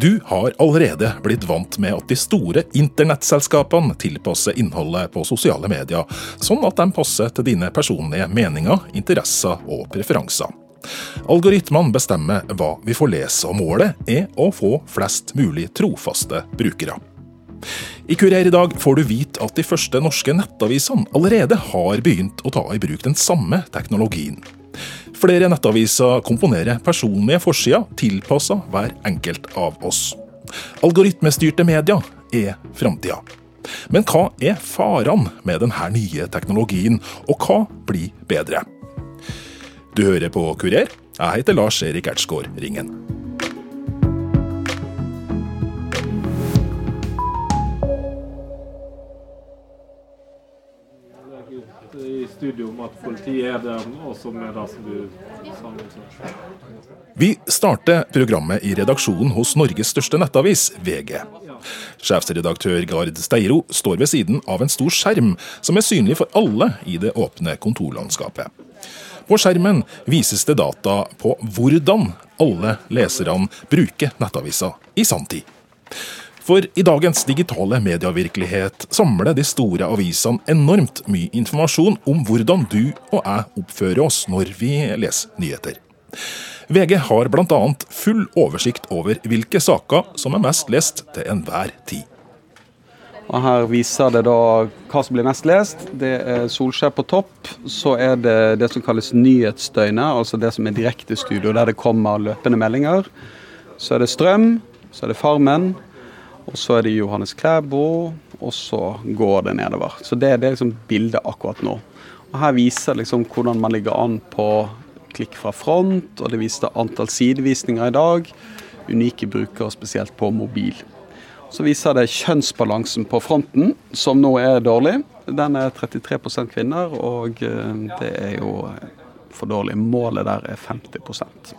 Du har allerede blitt vant med at de store internettselskapene tilpasser innholdet på sosiale medier, sånn at de passer til dine personlige meninger, interesser og preferanser. Algoritmene bestemmer hva vi får lese, og målet er å få flest mulig trofaste brukere. I Kurer i dag får du vite at de første norske nettavisene allerede har begynt å ta i bruk den samme teknologien. Flere nettaviser komponerer personlige forsider tilpassa hver enkelt av oss. Algoritmestyrte medier er framtida. Men hva er farene med denne nye teknologien, og hva blir bedre? Du hører på Kurer. Jeg heter Lars Erik Ertsgaard Ringen. Studio om at politiet er der også med det som du sa. Vi starter programmet i redaksjonen hos Norges største nettavis, VG. Sjefsredaktør Gard Steiro står ved siden av en stor skjerm som er synlig for alle i det åpne kontorlandskapet. På skjermen vises det data på hvordan alle leserne bruker nettavisa i sanntid. For i dagens digitale medievirkelighet samler de store avisene enormt mye informasjon om hvordan du og jeg oppfører oss når vi leser nyheter. VG har bl.a. full oversikt over hvilke saker som er mest lest til enhver tid. Og Her viser det da hva som blir mest lest. Det er Solskjær på topp. Så er det det som kalles nyhetsdøgnet, altså det som er direktestudio der det kommer løpende meldinger. Så er det Strøm, så er det Farmen, og så er det Johannes Klæbo, og så går det nedover. Så det, det er liksom bildet akkurat nå. Og Her viser liksom hvordan man ligger an på klikk fra front, og det viser antall sidevisninger i dag. Unike brukere, spesielt på mobil. Så viser det kjønnsbalansen på fronten, som nå er dårlig. Den er 33 kvinner, og eh, det er jo for dårlig. Målet der er 50%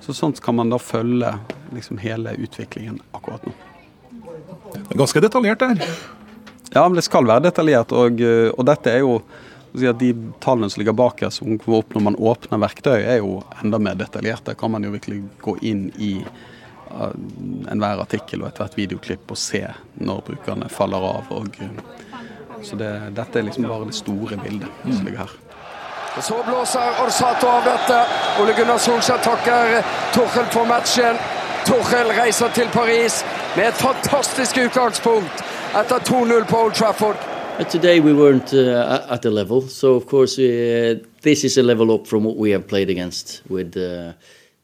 Så Sånt kan man da følge liksom hele utviklingen akkurat nå. Ganske detaljert der. Ja, men det skal være detaljert. Og, eh, og dette er jo De tallene som ligger bak her, som kommer opp når man åpner verktøy, er jo enda mer detaljerte. Der kan man jo virkelig gå inn i uh, enhver artikkel og ethvert videoklipp og se når brukerne faller av. Og, uh, så det, dette er liksom bare det store bildet som ligger her. Og Så blåser Orsato av dette. Ole Gunnar Solskjær takker Torkel for matchen. Torkel reiser til Paris med et fantastisk utgangspunkt etter 2-0 på Old Trafford. Today we weren't uh, at the level, so of course uh, this is a level up from what we have played against with. Uh,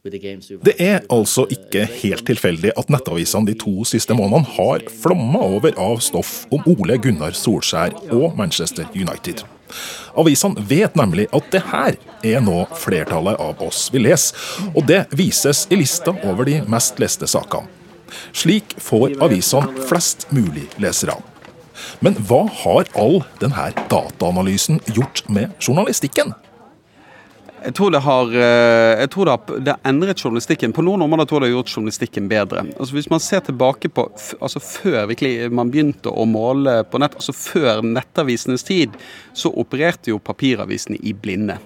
det er altså ikke helt tilfeldig at nettavisene de to siste månedene har flomma over av stoff om Ole Gunnar Solskjær og Manchester United. Avisene vet nemlig at det her er nå flertallet av oss vil lese, og det vises i lista over de mest leste sakene. Slik får avisene flest mulig lesere. Men hva har all denne dataanalysen gjort med journalistikken? Jeg tror det har, eh, jeg tror det har, det endret journalistikken. På noen områder tror jeg det har gjort journalistikken bedre. Altså Hvis man ser tilbake på altså før man begynte å måle på nett, altså før nettavisenes tid, så opererte jo papiravisene i blinde.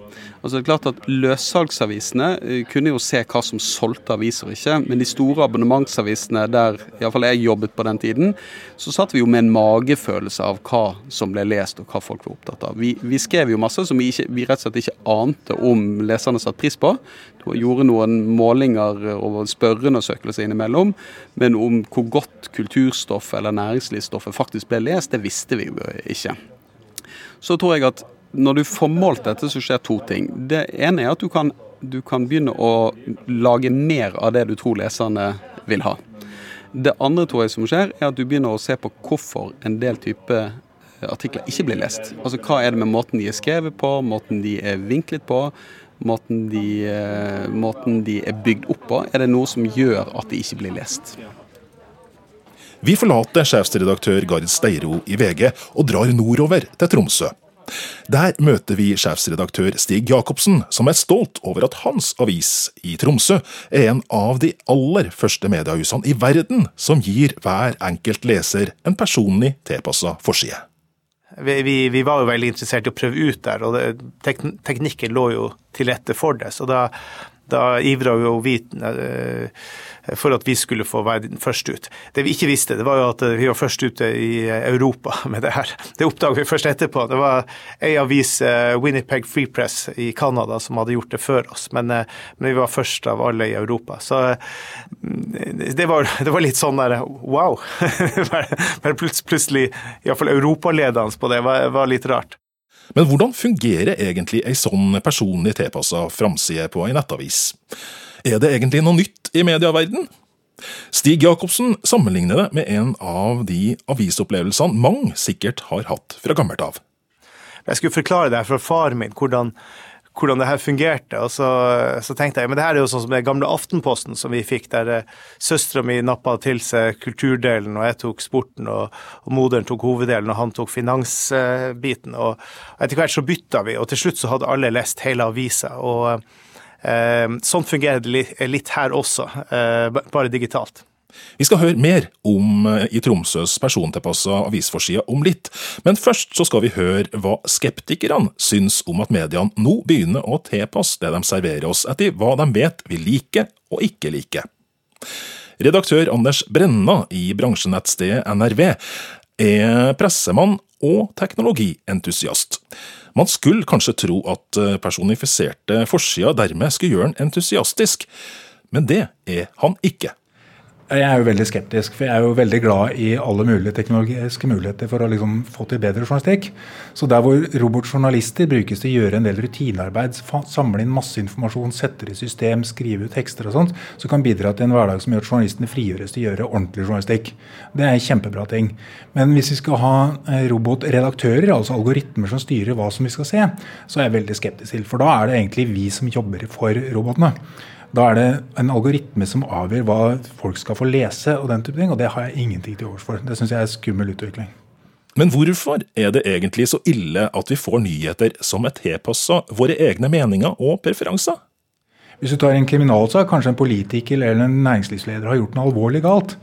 Altså det er klart at Løssalgsavisene eh, kunne jo se hva som solgte aviser og ikke, men de store abonnementsavisene der iallfall jeg jobbet på den tiden, så satt vi jo med en magefølelse av hva som ble lest og hva folk var opptatt av. Vi, vi skrev jo masse som vi, ikke, vi rett og slett ikke ante om leserne satte pris på. Vi gjorde noen målinger og spørreundersøkelser innimellom, men om hvor godt kulturstoff eller næringslivsstoffet faktisk ble lest, det visste vi jo ikke. Så tror jeg at når du får målt dette, så skjer to ting. Det ene er at du kan, du kan begynne å lage mer av det du tror leserne vil ha. Det andre tror jeg som skjer, er at du begynner å se på hvorfor en del type eh, artikler ikke blir lest. Altså Hva er det med måten de er skrevet på, måten de er vinklet på, måten de, eh, måten de er bygd opp på? Er det noe som gjør at de ikke blir lest? Vi forlater sjefsredaktør Gard Steiro i VG og drar nordover til Tromsø. Der møter vi sjefsredaktør Stig Jacobsen, som er stolt over at hans avis i Tromsø er en av de aller første mediehusene i verden som gir hver enkelt leser en personlig tilpassa forside. Vi, vi, vi, var jo veldig interessert i å prøve ut der, og det, teknikken lå jo til rette for det. Så da, da ivra jo vi eh, for at vi skulle få være den første ut. Det vi ikke visste, det var jo at vi var først ute i Europa med det her. Det oppdaget vi først etterpå. Det var ei avis, Winnipeg Free Press i Canada, som hadde gjort det før oss. Men, men vi var først av alle i Europa. Så det var, det var litt sånn der wow. Men plutselig, iallfall europaledende på det, var, var litt rart. Men hvordan fungerer egentlig ei sånn personlig tilpassa framside på ei nettavis? Er det egentlig noe nytt i medieverden? Stig Jacobsen sammenligner det med en av de avisopplevelsene mange sikkert har hatt fra gammelt av. Jeg skulle forklare det fra far min, hvordan hvordan det her fungerte. Og så, så, tenkte jeg men det her er jo sånn som den gamle Aftenposten som vi fikk, der eh, søstera mi nappa til seg kulturdelen, og jeg tok sporten, og, og moderen tok hoveddelen, og han tok finansbiten. Og, etter hvert så bytta vi, og til slutt så hadde alle lest hele avisa. og eh, Sånn fungerer det litt her også, eh, bare digitalt. Vi skal høre mer om eh, i Tromsøs persontilpassa avisforside om litt, men først så skal vi høre hva skeptikerne syns om at mediene nå begynner å tilpasse det de serverer oss etter hva de vet vi liker og ikke liker. Redaktør Anders Brenna i bransjenettstedet NRV er pressemann og teknologientusiast. Man skulle kanskje tro at eh, personifiserte forsider dermed skulle gjøre han entusiastisk, men det er han ikke. Jeg er jo veldig skeptisk, for jeg er jo veldig glad i alle mulige teknologiske muligheter for å liksom få til bedre journalistikk. Så der hvor robotjournalister brukes til å gjøre en del rutinearbeid, samle inn masse informasjon, sette det i system, skrive ut tekster og sånt, så kan bidra til en hverdag som gjør at journalistene frigjøres til å gjøre ordentlig journalistikk. Det er en kjempebra ting. Men hvis vi skal ha eh, robotredaktører, altså algoritmer som styrer hva som vi skal se, så er jeg veldig skeptisk til. For da er det egentlig vi som jobber for robotene. Da er det en algoritme som avgjør hva folk skal få lese, og den type ting, og det har jeg ingenting til overs for. Det syns jeg er skummel utvikling. Men hvorfor er det egentlig så ille at vi får nyheter som er tilpassa våre egne meninger og preferanser? Hvis du tar en kriminalsak, kanskje en politiker eller en næringslivsleder har gjort noe alvorlig galt,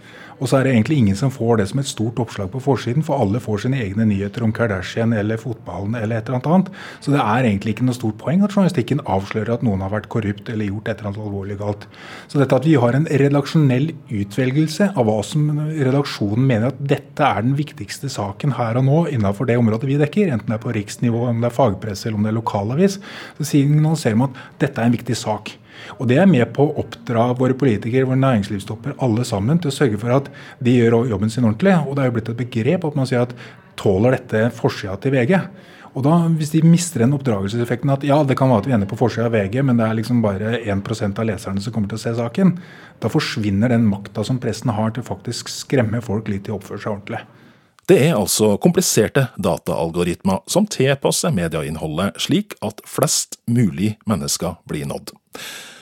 og så er det egentlig ingen som får det som et stort oppslag på forsiden, for alle får sine egne nyheter om Kardashian eller fotballen eller et eller annet. Så det er egentlig ikke noe stort poeng at journalistikken avslører at noen har vært korrupt eller gjort et eller annet alvorlig galt. Så dette at vi har en redaksjonell utvelgelse av hva som redaksjonen mener at dette er den viktigste saken her og nå innenfor det området vi dekker, enten det er på riksnivå, om det er fagpresse eller om det er lokalavis, så signaliserer man at dette er en viktig sak. Og Det er med på å oppdra våre politikere, våre næringslivstopper, alle sammen til å sørge for at de gjør jobben sin ordentlig. Og Det er jo blitt et begrep at man sier at tåler dette forsida til VG? Og da, Hvis de mister den oppdragelseseffekten at ja, det kan være at vi ender på forsida av VG, men det er liksom bare 1% av leserne som kommer til å se saken, da forsvinner den makta som pressen har til faktisk skremme folk litt til å oppføre seg ordentlig. Det er altså kompliserte dataalgoritmer som tilpasser medieinnholdet slik at flest mulig mennesker blir nådd.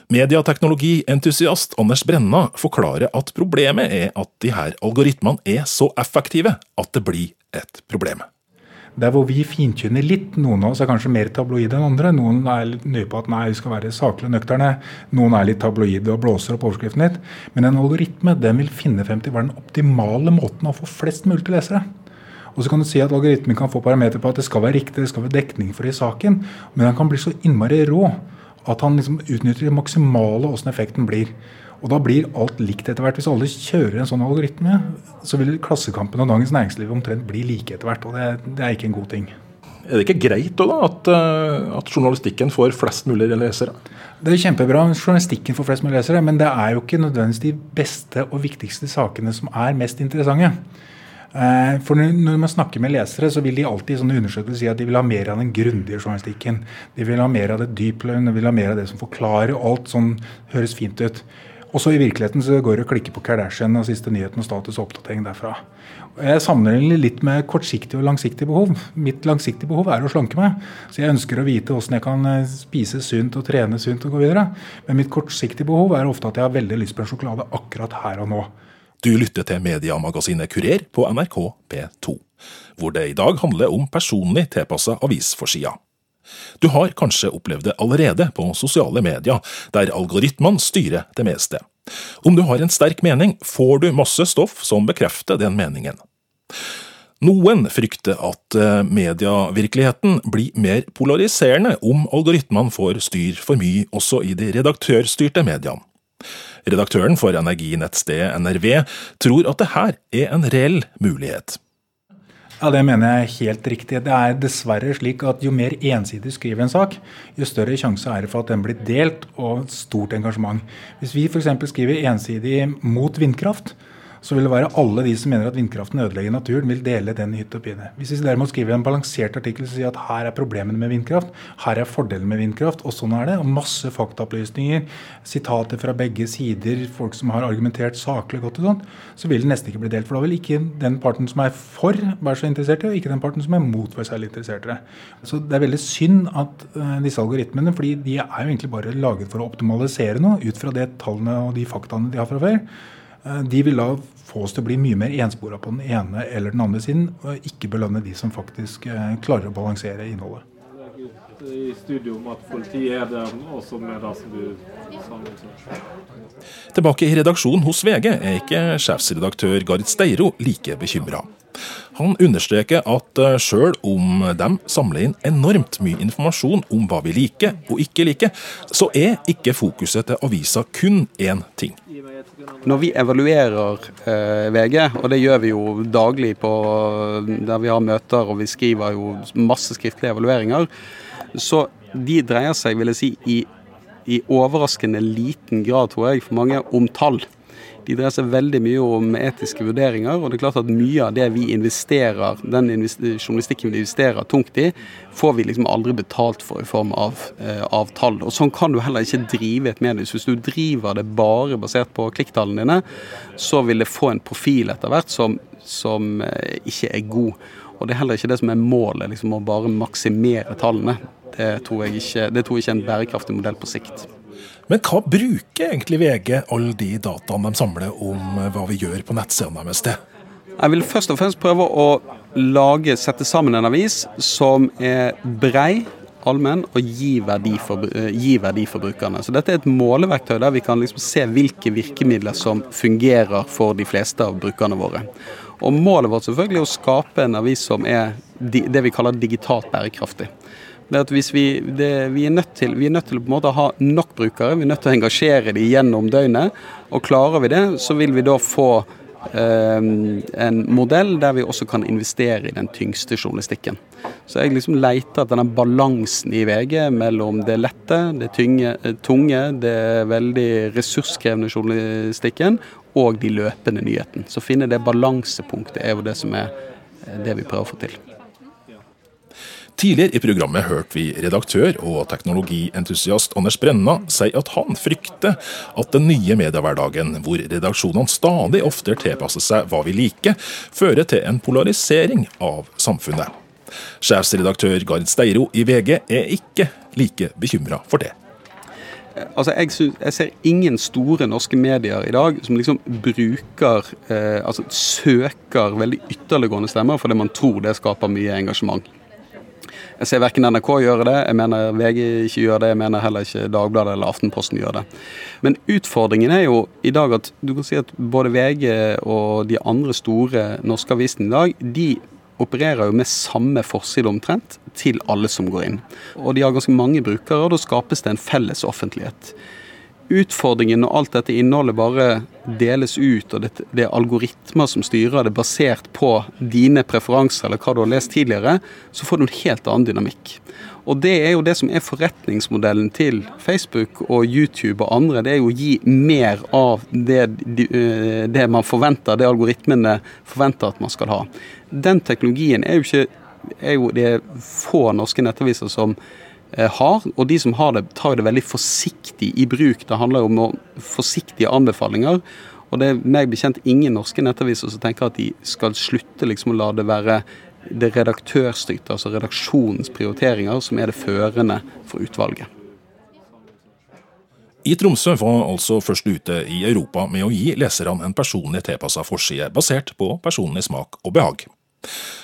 Mediateknologientusiast Anders Brenna forklarer at problemet er at de her algoritmene er så effektive at det blir et problem. Der hvor vi finkynner litt, noen av oss er kanskje mer tabloide enn andre. Noen er litt nøye på at nei, vi skal være saklige og nøkterne. Noen er litt tabloide og blåser opp overskriften litt. Men en algoritme den vil finne frem til hva den optimale måten å få flest mulig til lesere. Og så kan du si at algoritmen kan få parametere på at det skal være riktig, det skal være dekning for det i saken, men den kan bli så innmari rå at han liksom utnytter det maksimale åssen effekten blir. Og da blir alt likt etter hvert. Hvis alle kjører en sånn algoritme, så vil Klassekampen og Dagens Næringsliv omtrent bli like etter hvert. Og det, det, er ikke en god ting. Er det ikke greit da, at, eh, at journalistikken får flest mulig lesere? Det er kjempebra journalistikken får flest mulig lesere, men det er jo ikke nødvendigvis de beste og viktigste sakene som er mest interessante. Eh, for når man snakker med lesere, så vil de alltid i sånne undersøkelser si at de vil ha mer av den grundige journalistikken. De vil ha mer av det dypløgn, de vil ha mer av det som forklarer alt sånn høres fint ut. Også i virkeligheten så går det å klikke på Kardashian og siste nyheten og status og oppdatering derfra. Jeg sammenligner litt med kortsiktig og langsiktig behov. Mitt langsiktige behov er å slanke meg. Så jeg ønsker å vite hvordan jeg kan eh, spise sunt og trene sunt og gå videre. Men mitt kortsiktige behov er ofte at jeg har veldig lyst på en sjokolade akkurat her og nå. Du lytter til mediemagasinet Kurer på NRK P2, hvor det i dag handler om personlig tilpassa avisforsider. Du har kanskje opplevd det allerede på sosiale medier, der algoritmene styrer det meste. Om du har en sterk mening, får du masse stoff som bekrefter den meningen. Noen frykter at eh, medievirkeligheten blir mer polariserende om algoritmene får styr for mye også i de redaktørstyrte mediene. Redaktøren for energinettstedet NRV tror at dette er en reell mulighet. Ja, Det mener jeg helt riktig. Det er dessverre slik at jo mer ensidig skriver en sak, jo større sjanse er det for at den blir delt og stort engasjement. Hvis vi f.eks. skriver ensidig mot vindkraft, så vil det være alle de som mener at vindkraften ødelegger naturen, vil dele den hytt og pine. Hvis vi derimot skriver en balansert artikkel som sier at her er problemene med vindkraft, her er fordelen med vindkraft, og sånn er det, og masse faktaopplysninger, sitater fra begge sider, folk som har argumentert saklig godt og sånt, så vil det nesten ikke bli delt. For da vil ikke den parten som er for, være så interessert i, og ikke den parten som er mot, være særlig interessert i det. Så det er veldig synd at uh, disse algoritmene, fordi de er jo egentlig bare laget for å optimalisere noe ut fra det tallene og de faktaene de har fra før. Eh, de vil da få oss til å bli mye mer enspora på den ene eller den andre siden, og ikke belønne de som faktisk eh, klarer å balansere innholdet. I studio om at politiet er der også med det som du sa. Tilbake i redaksjonen hos VG er ikke sjefsredaktør Garit Steiro like bekymra. Han understreker at eh, sjøl om de samler inn enormt mye informasjon om hva vi liker og ikke liker, så er ikke fokuset til avisa kun én ting. Når vi evaluerer eh, VG, og det gjør vi jo daglig på, der vi har møter og vi skriver jo masse skriftlige evalueringer, så de dreier seg, vil jeg si, i, i overraskende liten grad, tror jeg, for mange, om tall. De dreier seg veldig mye om etiske vurderinger, og det er klart at mye av det vi investerer, den journalistikken vi investerer tungt i, får vi liksom aldri betalt for i form av, eh, av tall. Og Sånn kan du heller ikke drive et mediehus. Hvis du driver det bare basert på klikktallene dine, så vil det få en profil etter hvert som, som eh, ikke er god. Og det er heller ikke det som er målet, liksom å bare maksimere tallene. Det tror jeg ikke, det tror jeg ikke er en bærekraftig modell på sikt. Men hva bruker egentlig VG alle de dataene de samler om eh, hva vi gjør på nettsidene deres til? Jeg vil først og fremst prøve å lage, sette sammen en avis som er brei, allmenn og gi verdi, for, eh, gi verdi for brukerne. Så Dette er et måleverktøy der vi kan liksom se hvilke virkemidler som fungerer for de fleste av brukerne våre. Og Målet vårt selvfølgelig er å skape en avis som er det vi kaller digitalt bærekraftig det at hvis vi, det, vi, er nødt til, vi er nødt til å ha nok brukere, vi er nødt til å engasjere dem gjennom døgnet. Og klarer vi det, så vil vi da få eh, en modell der vi også kan investere i den tyngste journalistikken. Så jeg liksom leter etter den balansen i VG mellom det lette, det tynge, tunge, det veldig ressurskrevende journalistikken og de løpende nyhetene. Så finne det balansepunktet er jo det som er det vi prøver å få til. Tidligere i programmet hørte vi redaktør og teknologientusiast Anders Brenna si at han frykter at den nye mediehverdagen, hvor redaksjonene stadig oftere tilpasser seg hva vi liker, fører til en polarisering av samfunnet. Sjefsredaktør Gard Steiro i VG er ikke like bekymra for det. Altså, jeg, synes, jeg, ser ingen store norske medier i dag som liksom bruker eh, Altså søker veldig ytterliggående stemmer fordi man tror det skaper mye engasjement. Jeg ser verken NRK gjøre det, jeg mener VG ikke gjør det, jeg mener heller ikke Dagbladet eller Aftenposten gjør det. Men utfordringen er jo i dag at du kan si at både VG og de andre store norske avisene i dag, de opererer jo med samme forside omtrent til alle som går inn. Og de har ganske mange brukere, og da skapes det en felles offentlighet utfordringen når alt dette innholdet bare deles ut, og det, det, er algoritmer som styrer det basert på dine preferanser eller hva du har lest tidligere, så får du en helt annen dynamikk. Og det er jo det som er forretningsmodellen til Facebook og YouTube og andre. Det er jo å gi mer av det, det man forventer, det algoritmene forventer at man skal ha. Den teknologien er jo ikke er jo det få norske nettaviser som Eh, har, og de som har det, tar det veldig forsiktig i bruk. Det handler om forsiktige anbefalinger. Og det er meg bekjent ingen norske nettaviser som tenker at de skal slutte liksom å la det være det redaktørstyrte, altså redaksjonens prioriteringer, som er det førende for utvalget. I Tromsø var altså først ute i Europa med å gi leserne en personlig tilpassa forside basert på personlig smak og behag.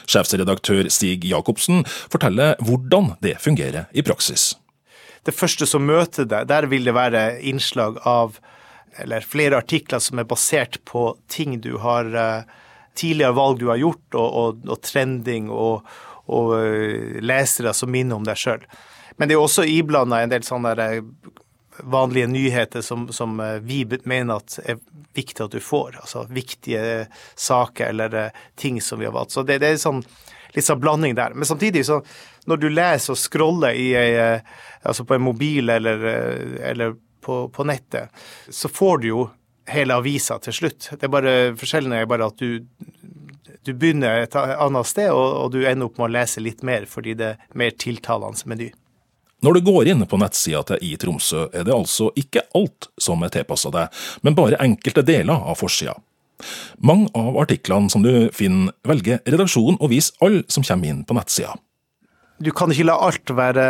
Sjefsredaktør Stig Jacobsen forteller hvordan det fungerer i praksis. Det første som møter deg, der vil det være innslag av eller flere artikler som er basert på ting du har uh, tidligere valg du har gjort, og, og, og trending og, og uh, lesere som minner om deg sjøl. Men det er også iblanda en del sånne der, vanlige nyheter som, som, vi mener at er viktig at du får. Altså viktige saker eller ting som vi har valgt. Så det, det er sånn litt sånn blanding der. Men samtidig, så når du leser og scroller i ei, altså på en mobil eller, eller på, på, nettet, så får du jo hele avisa til slutt. Det er bare, Forskjellen er bare at du, du begynner et annet sted, og, du ender opp med å lese litt mer fordi det er mer tiltalende meny. Når du går inn på nettsida til I Tromsø, er det altså ikke alt som er tilpassa deg, men bare enkelte deler av forsida. Mange av artiklene som du finner, velger redaksjonen å vise alle som kommer inn på nettsida. Du kan ikke la alt være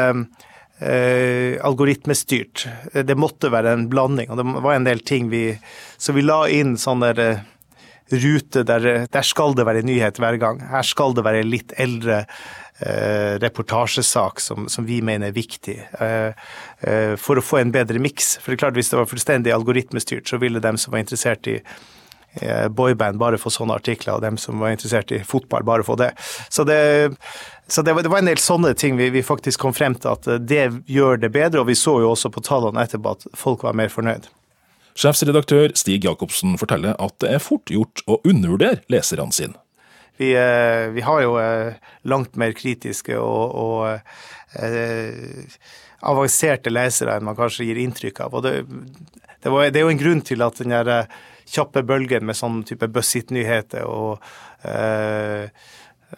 eh, algoritmestyrt. Det måtte være en blanding, og det var en del ting vi Så vi la inn sånne ruter eh, rute der, der skal det være nyhet hver gang. Her skal det være litt eldre eh, reportasjesak som, som, vi mener er viktig, eh, eh, for å få en bedre miks. For det er klart, hvis det var fullstendig algoritmestyrt, så ville dem som var interessert i Eh, boyband bare få sånne artikler, og dem som var interessert i fotball, bare få det. Så det, så det, var, det var, en del sånne ting vi, vi, faktisk kom frem til at eh, det gjør det bedre, og vi så jo også på tallene etterpå at folk var mer fornøyd. Sjefsredaktør Stig Jacobsen forteller at det er fort gjort å undervurdere leserne sine. Vi, eh, vi, har jo langt mer kritiske og, og eh, avanserte lesere enn man kanskje gir inntrykk av. Og det, det, var, det er jo en grunn til at den der kjappe bølgen med sånn type buzzit-nyheter og eh,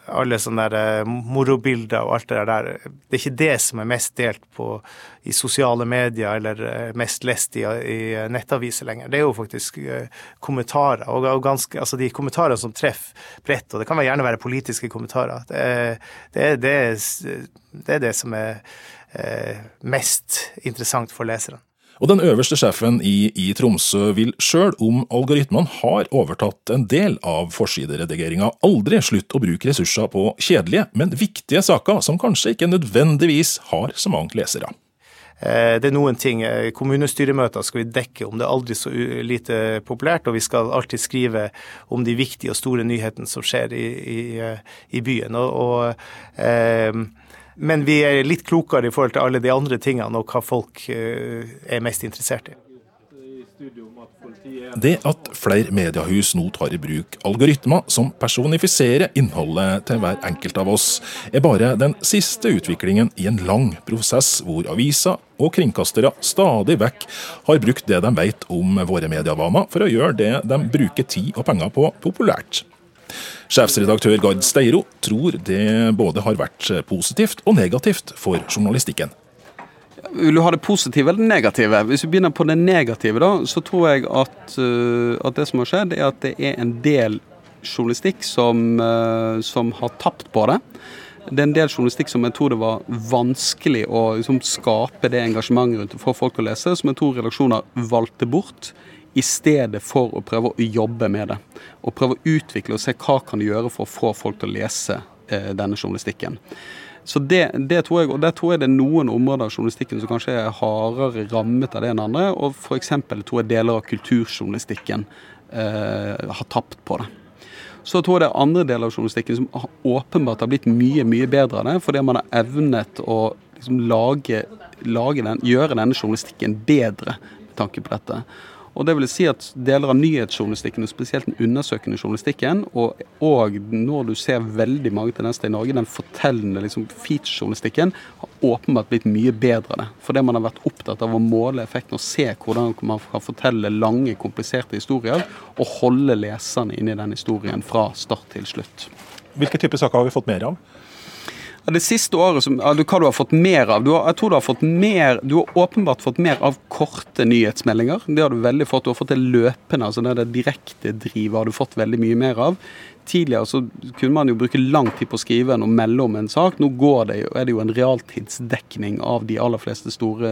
alle sånne der eh, morobilder og alt det der. Det er ikke det som er mest delt på, i sosiale medier eller eh, mest lest i, i nettaviser lenger. Det er jo faktisk eh, kommentarer, og, ganske, altså de kommentarene som treffer bredt. Og det kan gjerne være politiske kommentarer. Det er det, er, det, det, er det som er mest interessant for leserne. Og den øverste sjefen i, i Tromsø vil sjøl om algoritmene har overtatt en del av forsideredigeringa, aldri slutte å bruke ressurser på kjedelige, men viktige saker som kanskje ikke nødvendigvis har så mange lesere. Eh, det er noen ting. Eh, kommunestyremøter skal vi dekke om det er aldri så lite populært, og vi skal alltid skrive om de viktige og store nyhetene som skjer i, i, eh, i byen. Og, og eh, men vi er litt klokere i forhold til alle de andre tingene og hva folk eh, er mest interessert i. Det at flere mediehus nå tar i bruk algoritmer som personifiserer innholdet til hver enkelt av oss, er bare den siste utviklingen i en lang prosess hvor aviser og kringkastere stadig vekk har brukt det de vet om våre medievaner, for å gjøre det de bruker tid og penger på, populært. Sjefsredaktør Gard Steiro tror det både har vært positivt og negativt for journalistikken. Vil du ha det positive eller det negative? Hvis vi begynner på det negative, da, så tror jeg at, uh, at det som har skjedd, er at det er en del journalistikk som, uh, som har tapt på det. Det er en del journalistikk som jeg tror det var vanskelig å liksom, skape det engasjementet rundt for folk å lese, som jeg tror redaksjoner valgte bort i stedet for å prøve å jobbe med det. Og prøve å utvikle og se hva kan de gjøre for å få folk til å lese eh, denne journalistikken. Så det, det, tror jeg, og der tror jeg det er noen områder av journalistikken som kanskje er hardere rammet av det enn andre. Og f.eks. tror jeg deler av kulturjournalistikken eh, har tapt på det. Så tror jeg det er andre deler av journalistikken som åpenbart har blitt mye mye bedre av det, fordi man har evnet å liksom lage, lage den, gjøre denne journalistikken bedre med tanke på dette. Og det vil si at deler av nyhetsjournalistikken, og spesielt den undersøkende journalistikken, og, og når du ser veldig mange tendenser i Norge, den fortellende liksom, feature-journalistikken, har åpenbart blitt mye bedre av det. Fordi man har vært opptatt av å måle effekten og se hvordan man kan fortelle lange, kompliserte historier, og holde leserne inne i den historien fra start til slutt. Hvilke typer saker har vi fått mer av? Det siste året som, hva du har fått mer av? Du har, jeg tror du har fått mer Du har åpenbart fått mer av korte nyhetsmeldinger. Det har du veldig fått. Du har fått det løpende, altså det, det direkte drivet har du fått veldig mye mer av. Tidligere så kunne man jo bruke lang tid på å skrive og melde om en sak. Nå går det, er det jo en realtidsdekning av de aller fleste store,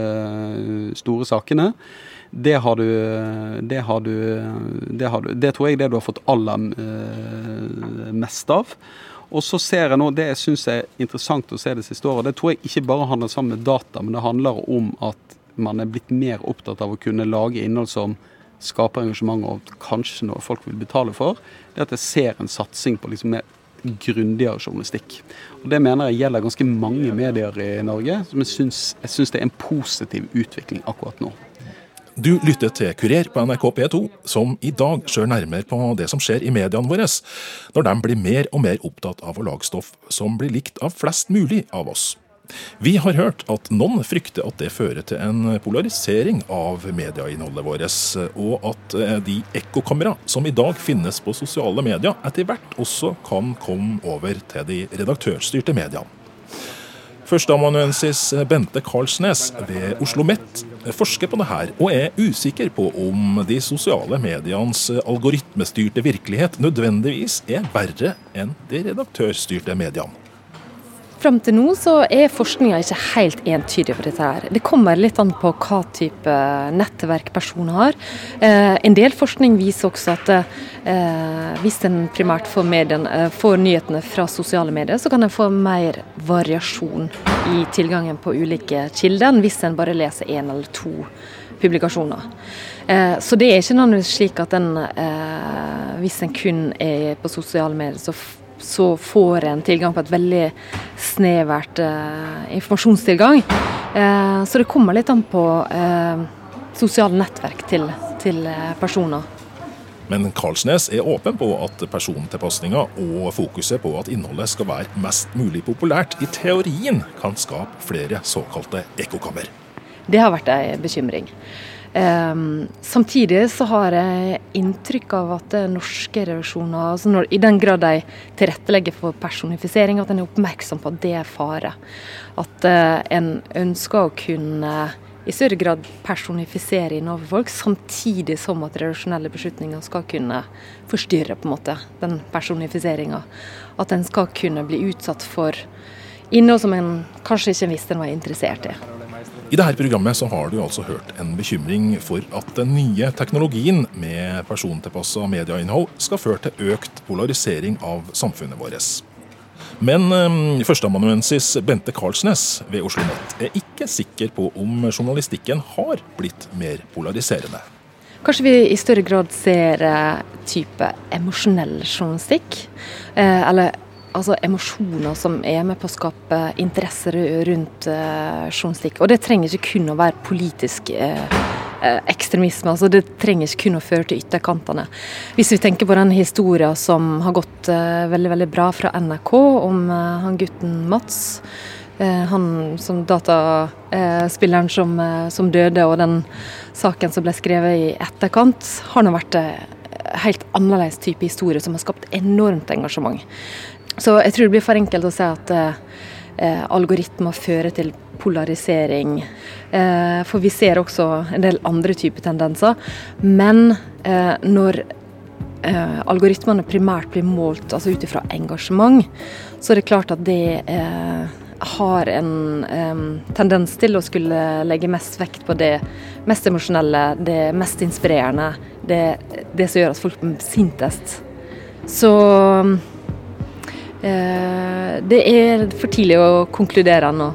store sakene. Det har, du, det har du Det har du Det tror jeg det du har fått aller eh, mest av. Og så ser jeg nå, Det jeg syns er interessant å se det siste året, det tror jeg ikke bare handler sammen med data, men det handler om at man er blitt mer opptatt av å kunne lage innhold som skaper engasjement og kanskje noe folk vil betale for, det at jeg ser en satsing på liksom mer grundigere journalistikk. Og Det mener jeg gjelder ganske mange medier i Norge. som jeg syns det er en positiv utvikling akkurat nå. Du lytter til Kurer på NRK P2, som i dag ser nærmere på det som skjer i mediene våre, når de blir mer og mer opptatt av å lage stoff som blir likt av flest mulig av oss. Vi har hørt at noen frykter at det fører til en polarisering av medieinnholdet vårt, og at eh, de ekkokamera som i dag finnes på sosiale medier, etter hvert også kan komme over til de redaktørstyrte mediene. Førsteamanuensis Bente Karlsnes ved Oslo OsloMet forsker på det her, og er usikker på om de sosiale medienes algoritmestyrte virkelighet nødvendigvis er verre enn de redaktørstyrte mediene. Fram til nå så er forskninga ikke helt entydig på dette. her. Det kommer litt an på hva type nettverk personer har. Eh, en del forskning viser også at eh, hvis en primært får, medien, eh, får, nyhetene fra sosiale medier, så kan en få mer variasjon i tilgangen på ulike kilder enn hvis en bare leser én eller to publikasjoner. Eh, så det er ikke slik at en, eh, hvis en kun er på sosiale medier, så så får en tilgang på et veldig snevert eh, informasjonstilgang. Eh, så det kommer litt an på eh, sosiale nettverk til, til eh, personer. Men Karlsnes er åpen på at persontilpasninga og fokuset på at innholdet skal være mest mulig populært, i teorien kan skape flere såkalte ekkokammer. Det har vært en bekymring. Um, samtidig så har jeg inntrykk av at norske revisjoner, altså når, i den grad de tilrettelegger for personifisering, at en er oppmerksom på at det er fare. At uh, en ønsker å kunne i større grad personifisere innover folk, samtidig som at revisjonelle beslutninger skal kunne forstyrre på en måte den personifiseringa. At en skal kunne bli utsatt for innhold som en kanskje ikke visste en var interessert i. I dette programmet så har du altså hørt en bekymring for at den nye teknologien med persontilpassa medieinnhold skal føre til økt polarisering av samfunnet vårt. Men um, førsteamanuensis Bente Karlsnes ved Oslo Nett er ikke sikker på om journalistikken har blitt mer polariserende. Kanskje vi i større grad ser uh, type emosjonell journalistikk. Uh, eller altså emosjoner som er med på å skape interesse rundt eh, journalistikk. Og det trenger ikke kun å være politisk eh, ekstremisme. altså Det trenger ikke kun å føre til ytterkantene. Hvis vi tenker på den historien som har gått eh, veldig veldig bra fra NRK om han gutten Mats. Han som dataspilleren som, som, døde, og den saken som ble skrevet i etterkant, har nå vært helt annerledes type historie som har skapt enormt engasjement. Så jeg tror det blir for enkelt å si at eh, algoritmer fører til polarisering. Eh, for vi ser også en del andre typer tendenser. Men eh, når eh, algoritmene primært blir målt altså ut ifra engasjement, så er det klart at det eh, har en tendens til å skulle legge mest vekt på det mest emosjonelle, det mest inspirerende, det, det som gjør at folk blir sintest. Så Eh, det er for tidlig å konkludere nå.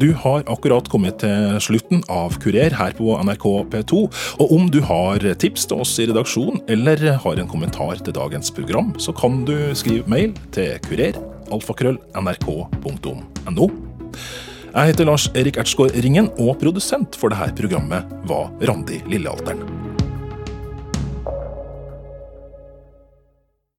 Du har akkurat kommet til slutten av Kurer her på NRK P2. Og om du har tips til oss i redaksjonen, eller har en kommentar til dagens program, så kan du skrive mail til kurer, alfakrøll.nrk.no. Jeg heter Lars Erik Ertsgaard Ringen, og produsent for dette programmet var Randi Lillealteren.